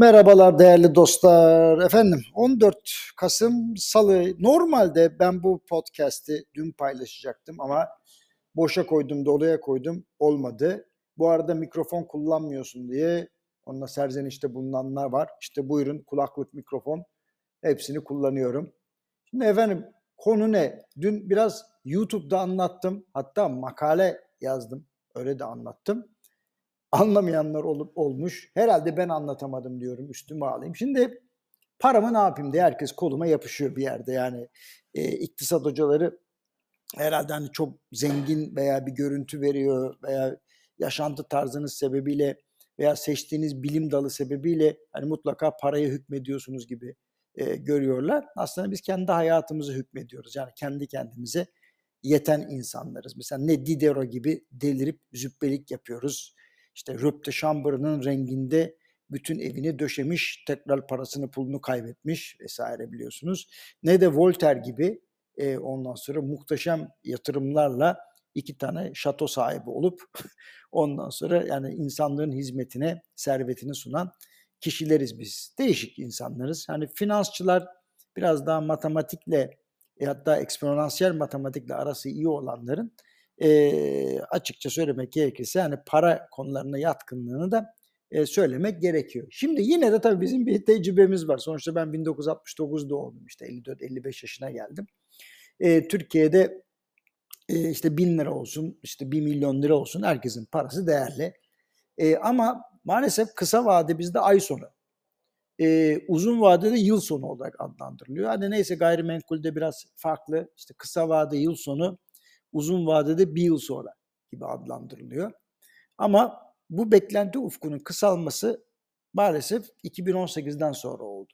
Merhabalar değerli dostlar. Efendim 14 Kasım Salı. Normalde ben bu podcast'i dün paylaşacaktım ama boşa koydum, doluya koydum. Olmadı. Bu arada mikrofon kullanmıyorsun diye onunla serzenişte bulunanlar var. İşte buyurun kulaklık, mikrofon hepsini kullanıyorum. Şimdi efendim konu ne? Dün biraz YouTube'da anlattım. Hatta makale yazdım. Öyle de anlattım anlamayanlar olup olmuş. Herhalde ben anlatamadım diyorum üstüme alayım. Şimdi paramı ne yapayım diye herkes koluma yapışıyor bir yerde. Yani e, iktisat hocaları herhalde hani çok zengin veya bir görüntü veriyor veya yaşantı tarzınız sebebiyle veya seçtiğiniz bilim dalı sebebiyle hani mutlaka paraya hükmediyorsunuz gibi e, görüyorlar. Aslında biz kendi hayatımızı hükmediyoruz. Yani kendi kendimize yeten insanlarız. Mesela ne Diderot gibi delirip züppelik yapıyoruz işte Röpte Chamber'ın renginde bütün evini döşemiş, tekrar parasını pulunu kaybetmiş vesaire biliyorsunuz. Ne de Voltaire gibi e, ondan sonra muhteşem yatırımlarla iki tane şato sahibi olup ondan sonra yani insanlığın hizmetine servetini sunan kişileriz biz. Değişik insanlarız. Hani finansçılar biraz daha matematikle e, hatta eksponansiyel matematikle arası iyi olanların e, açıkça söylemek gerekirse hani para konularına yatkınlığını da e, söylemek gerekiyor. Şimdi yine de tabii bizim bir tecrübemiz var. Sonuçta ben 1969 doğumluyum işte 54-55 yaşına geldim. E, Türkiye'de e, işte bin lira olsun, işte bir milyon lira olsun herkesin parası değerli. E, ama maalesef kısa vade bizde ay sonu. E, uzun vadede yıl sonu olarak adlandırılıyor. Hani neyse gayrimenkulde biraz farklı. İşte kısa vade yıl sonu uzun vadede bir yıl sonra gibi adlandırılıyor. Ama bu beklenti ufkunun kısalması maalesef 2018'den sonra oldu.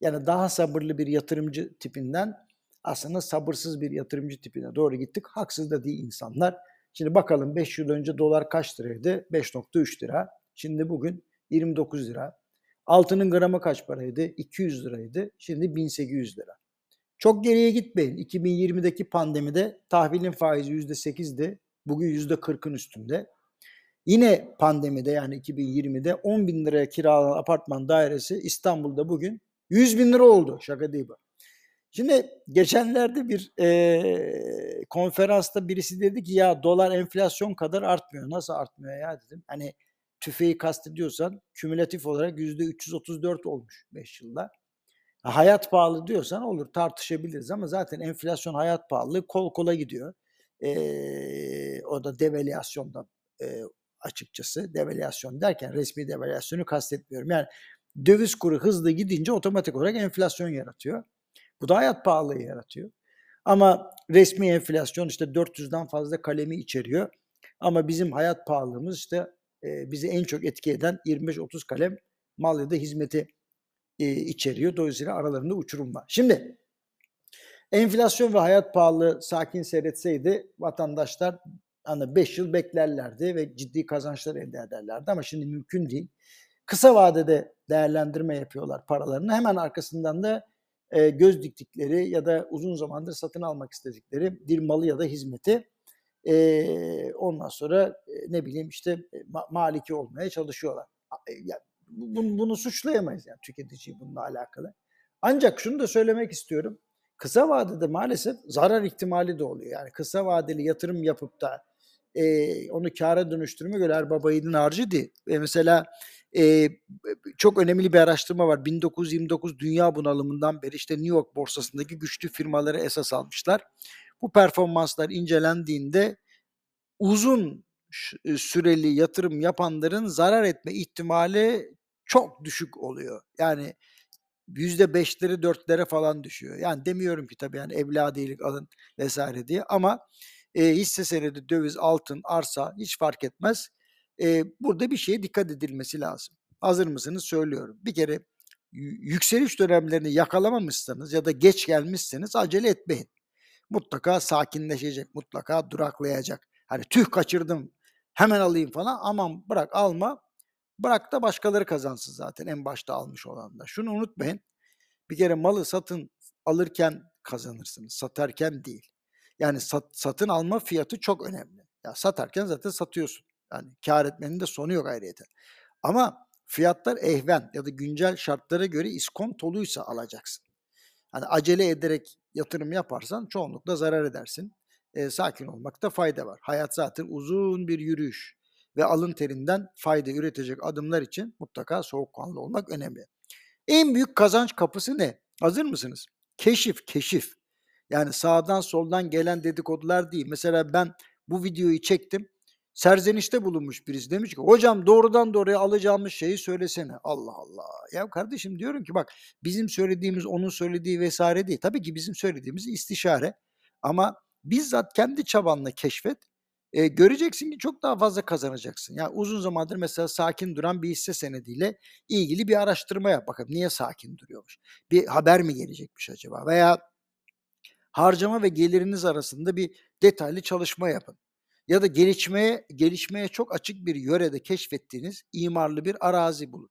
Yani daha sabırlı bir yatırımcı tipinden aslında sabırsız bir yatırımcı tipine doğru gittik. Haksız da değil insanlar. Şimdi bakalım 5 yıl önce dolar kaç liraydı? 5.3 lira. Şimdi bugün 29 lira. Altının gramı kaç paraydı? 200 liraydı. Şimdi 1800 lira. Çok geriye gitmeyin. 2020'deki pandemide tahvilin faizi %8'di. Bugün %40'ın üstünde. Yine pandemide yani 2020'de 10 bin liraya kiralanan apartman dairesi İstanbul'da bugün 100 bin lira oldu. Şaka değil bu. Şimdi geçenlerde bir e, konferansta birisi dedi ki ya dolar enflasyon kadar artmıyor. Nasıl artmıyor ya dedim. Hani tüfeği kastediyorsan kümülatif olarak %334 olmuş 5 yılda hayat pahalı diyorsan olur tartışabiliriz ama zaten enflasyon hayat pahalılığı kol kola gidiyor. Ee, o da devalüasyondan e, açıkçası devalüasyon derken resmi devalüasyonu kastetmiyorum. Yani döviz kuru hızlı gidince otomatik olarak enflasyon yaratıyor. Bu da hayat pahalılığı yaratıyor. Ama resmi enflasyon işte 400'den fazla kalemi içeriyor. Ama bizim hayat pahalılığımız işte e, bizi en çok etki eden 25-30 kalem mal ya da hizmeti e, içeriyor. Dolayısıyla aralarında uçurum var. Şimdi enflasyon ve hayat pahalı sakin seyretseydi vatandaşlar hani 5 yıl beklerlerdi ve ciddi kazançlar elde ederlerdi ama şimdi mümkün değil. Kısa vadede değerlendirme yapıyorlar paralarını. Hemen arkasından da e, göz diktikleri ya da uzun zamandır satın almak istedikleri bir malı ya da hizmeti e, ondan sonra e, ne bileyim işte ma- maliki olmaya çalışıyorlar. Yani bunu, bunu suçlayamayız yani tüketiciyi bununla alakalı. Ancak şunu da söylemek istiyorum. Kısa vadede maalesef zarar ihtimali de oluyor. Yani kısa vadeli yatırım yapıp da e, onu kâra dönüştürme göre Erbaba yiğidin harcı değil. E, mesela e, çok önemli bir araştırma var. 1929 dünya bunalımından beri işte New York borsasındaki güçlü firmaları esas almışlar. Bu performanslar incelendiğinde uzun süreli yatırım yapanların zarar etme ihtimali çok düşük oluyor. Yani yüzde beşleri dörtlere falan düşüyor. Yani demiyorum ki tabii yani evladiyelik alın vesaire diye ama e, hisse senedi, döviz, altın, arsa hiç fark etmez. E, burada bir şeye dikkat edilmesi lazım. Hazır mısınız? Söylüyorum. Bir kere yükseliş dönemlerini yakalamamışsanız ya da geç gelmişseniz acele etmeyin. Mutlaka sakinleşecek, mutlaka duraklayacak. Hani tüh kaçırdım hemen alayım falan aman bırak alma Bırak da başkaları kazansın zaten en başta almış olan. Şunu unutmayın. Bir kere malı satın alırken kazanırsınız. Satarken değil. Yani sat, satın alma fiyatı çok önemli. Ya satarken zaten satıyorsun. Yani kar etmenin de sonu yok ayrıyeten. Ama Fiyatlar ehven ya da güncel şartlara göre iskontoluysa alacaksın. Hani acele ederek yatırım yaparsan çoğunlukla zarar edersin. E, sakin olmakta fayda var. Hayat zaten uzun bir yürüyüş ve alın terinden fayda üretecek adımlar için mutlaka soğukkanlı olmak önemli. En büyük kazanç kapısı ne? Hazır mısınız? Keşif, keşif. Yani sağdan soldan gelen dedikodular değil. Mesela ben bu videoyu çektim. Serzenişte bulunmuş birisi demiş ki hocam doğrudan doğruya alacağımız şeyi söylesene. Allah Allah. Ya kardeşim diyorum ki bak bizim söylediğimiz onun söylediği vesaire değil. Tabii ki bizim söylediğimiz istişare ama bizzat kendi çabanla keşfet. E, göreceksin ki çok daha fazla kazanacaksın. Yani uzun zamandır mesela sakin duran bir hisse senediyle ilgili bir araştırma yap bakalım. Niye sakin duruyormuş? Bir haber mi gelecekmiş acaba? Veya harcama ve geliriniz arasında bir detaylı çalışma yapın. Ya da gelişmeye gelişmeye çok açık bir yörede keşfettiğiniz imarlı bir arazi bulun.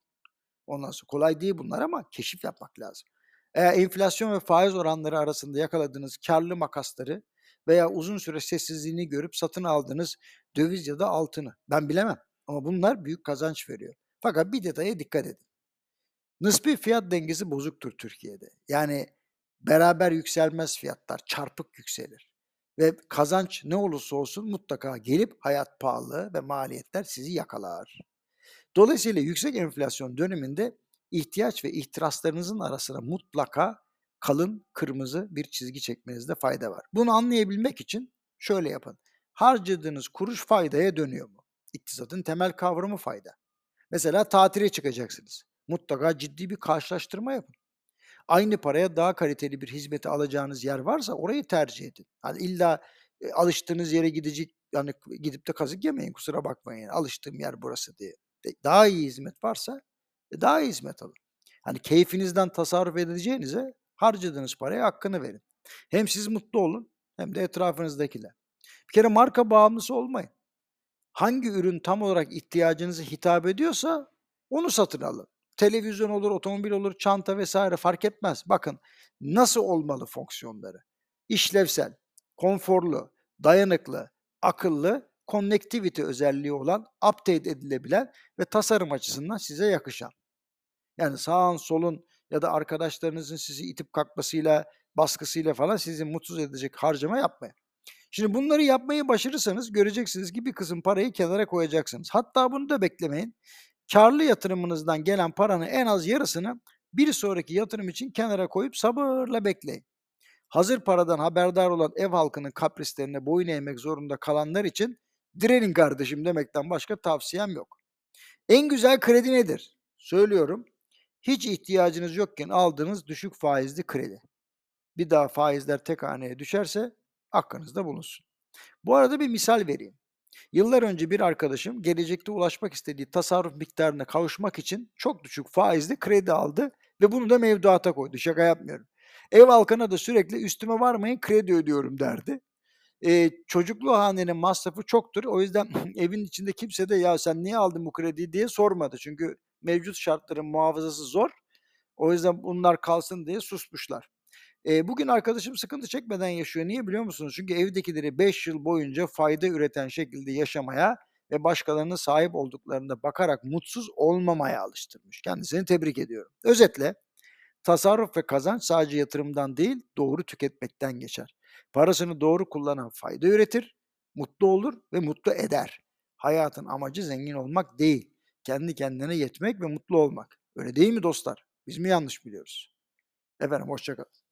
Ondan sonra kolay değil bunlar ama keşif yapmak lazım. Eğer enflasyon ve faiz oranları arasında yakaladığınız karlı makasları veya uzun süre sessizliğini görüp satın aldığınız döviz ya da altını ben bilemem ama bunlar büyük kazanç veriyor. Fakat bir detaya dikkat edin. Nispi fiyat dengesi bozuktur Türkiye'de. Yani beraber yükselmez fiyatlar, çarpık yükselir. Ve kazanç ne olursa olsun mutlaka gelip hayat pahalı ve maliyetler sizi yakalar. Dolayısıyla yüksek enflasyon döneminde ihtiyaç ve ihtiraslarınızın arasına mutlaka kalın kırmızı bir çizgi çekmenizde fayda var. Bunu anlayabilmek için şöyle yapın. Harcadığınız kuruş faydaya dönüyor mu? İktisadın temel kavramı fayda. Mesela tatile çıkacaksınız. Mutlaka ciddi bir karşılaştırma yapın aynı paraya daha kaliteli bir hizmeti alacağınız yer varsa orayı tercih edin. Hani illa e, alıştığınız yere gidecek yani gidip de kazık yemeyin kusura bakmayın. Yani, alıştığım yer burası diye. Daha iyi hizmet varsa e, daha iyi hizmet alın. Hani keyfinizden tasarruf edeceğinize harcadığınız paraya hakkını verin. Hem siz mutlu olun hem de etrafınızdakiler. Bir kere marka bağımlısı olmayın. Hangi ürün tam olarak ihtiyacınızı hitap ediyorsa onu satın alın televizyon olur, otomobil olur, çanta vesaire fark etmez. Bakın nasıl olmalı fonksiyonları? İşlevsel, konforlu, dayanıklı, akıllı, connectivity özelliği olan, update edilebilen ve tasarım açısından size yakışan. Yani sağın solun ya da arkadaşlarınızın sizi itip kalkmasıyla, baskısıyla falan sizi mutsuz edecek harcama yapmayın. Şimdi bunları yapmayı başarırsanız göreceksiniz ki bir kısım parayı kenara koyacaksınız. Hatta bunu da beklemeyin karlı yatırımınızdan gelen paranın en az yarısını bir sonraki yatırım için kenara koyup sabırla bekleyin. Hazır paradan haberdar olan ev halkının kaprislerine boyun eğmek zorunda kalanlar için direnin kardeşim demekten başka tavsiyem yok. En güzel kredi nedir? Söylüyorum. Hiç ihtiyacınız yokken aldığınız düşük faizli kredi. Bir daha faizler tek haneye düşerse hakkınızda bulunsun. Bu arada bir misal vereyim. Yıllar önce bir arkadaşım gelecekte ulaşmak istediği tasarruf miktarına kavuşmak için çok düşük faizli kredi aldı ve bunu da mevduata koydu. Şaka yapmıyorum. Ev halkına da sürekli üstüme varmayın kredi ödüyorum derdi. Ee, çocuklu hanenin masrafı çoktur. O yüzden evin içinde kimse de ya sen niye aldın bu krediyi diye sormadı. Çünkü mevcut şartların muhafazası zor. O yüzden bunlar kalsın diye susmuşlar. E, bugün arkadaşım sıkıntı çekmeden yaşıyor. Niye biliyor musunuz? Çünkü evdekileri 5 yıl boyunca fayda üreten şekilde yaşamaya ve başkalarının sahip olduklarında bakarak mutsuz olmamaya alıştırmış. Kendisini tebrik ediyorum. Özetle tasarruf ve kazanç sadece yatırımdan değil doğru tüketmekten geçer. Parasını doğru kullanan fayda üretir, mutlu olur ve mutlu eder. Hayatın amacı zengin olmak değil, kendi kendine yetmek ve mutlu olmak. Öyle değil mi dostlar? Biz mi yanlış biliyoruz? Efendim hoşçakalın.